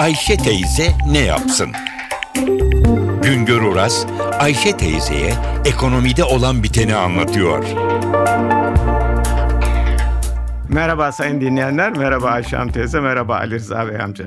Ayşe teyze ne yapsın? Güngör Oras, Ayşe teyzeye ekonomide olan biteni anlatıyor. Merhaba sayın dinleyenler, merhaba Ayşe Hanım teyze, merhaba Ali Rıza Bey amca.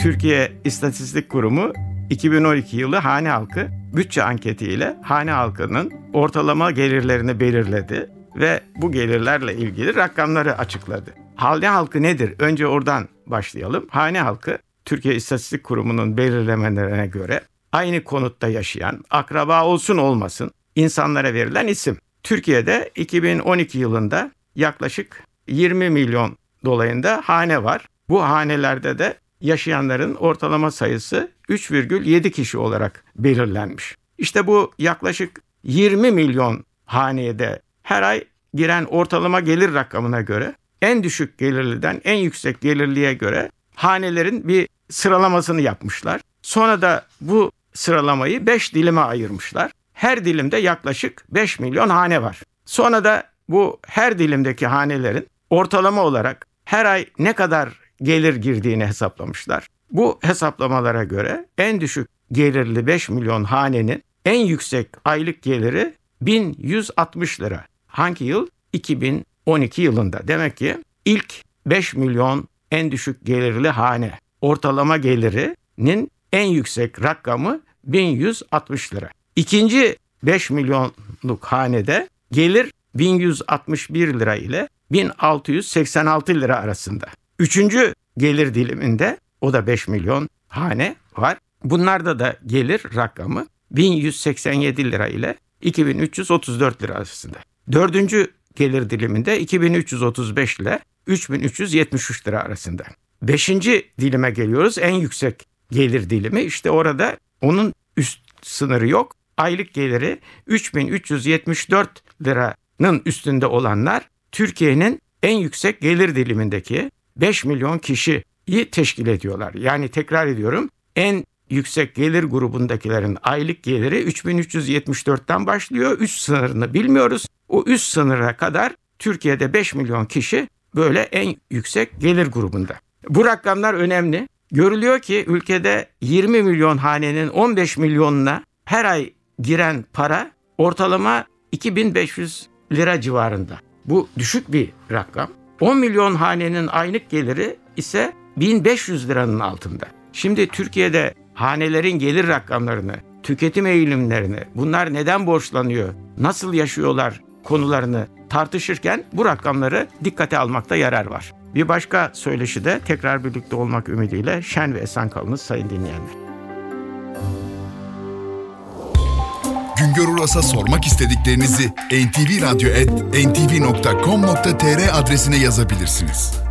Türkiye İstatistik Kurumu 2012 yılı hane halkı bütçe anketiyle hane halkının ortalama gelirlerini belirledi ve bu gelirlerle ilgili rakamları açıkladı. Hane halkı nedir? Önce oradan başlayalım. Hane halkı Türkiye İstatistik Kurumu'nun belirlemelerine göre aynı konutta yaşayan, akraba olsun olmasın insanlara verilen isim. Türkiye'de 2012 yılında yaklaşık 20 milyon dolayında hane var. Bu hanelerde de yaşayanların ortalama sayısı 3,7 kişi olarak belirlenmiş. İşte bu yaklaşık 20 milyon hanede her ay giren ortalama gelir rakamına göre en düşük gelirliden en yüksek gelirliye göre hanelerin bir sıralamasını yapmışlar. Sonra da bu sıralamayı 5 dilime ayırmışlar. Her dilimde yaklaşık 5 milyon hane var. Sonra da bu her dilimdeki hanelerin ortalama olarak her ay ne kadar gelir girdiğini hesaplamışlar. Bu hesaplamalara göre en düşük gelirli 5 milyon hanenin en yüksek aylık geliri 1160 lira. Hangi yıl? 2012 yılında. Demek ki ilk 5 milyon en düşük gelirli hane ortalama gelirinin en yüksek rakamı 1160 lira. İkinci 5 milyonluk hanede gelir 1161 lira ile 1686 lira arasında. Üçüncü gelir diliminde o da 5 milyon hane var. Bunlarda da gelir rakamı 1187 lira ile 2334 lira arasında. Dördüncü gelir diliminde 2335 ile 3373 lira arasında. Beşinci dilime geliyoruz. En yüksek gelir dilimi. İşte orada onun üst sınırı yok. Aylık geliri 3374 liranın üstünde olanlar Türkiye'nin en yüksek gelir dilimindeki 5 milyon kişiyi teşkil ediyorlar. Yani tekrar ediyorum en yüksek gelir grubundakilerin aylık geliri 3374'ten başlıyor. Üst sınırını bilmiyoruz. O üst sınıra kadar Türkiye'de 5 milyon kişi böyle en yüksek gelir grubunda. Bu rakamlar önemli. Görülüyor ki ülkede 20 milyon hanenin 15 milyonuna her ay giren para ortalama 2500 lira civarında. Bu düşük bir rakam. 10 milyon hanenin aylık geliri ise 1500 liranın altında. Şimdi Türkiye'de hanelerin gelir rakamlarını, tüketim eğilimlerini, bunlar neden borçlanıyor, nasıl yaşıyorlar konularını tartışırken bu rakamları dikkate almakta yarar var. Bir başka söyleşi de tekrar birlikte olmak ümidiyle şen ve esen kalınız sayın dinleyenler. Güngör Uras'a sormak istediklerinizi ntvradio.com.tr adresine yazabilirsiniz.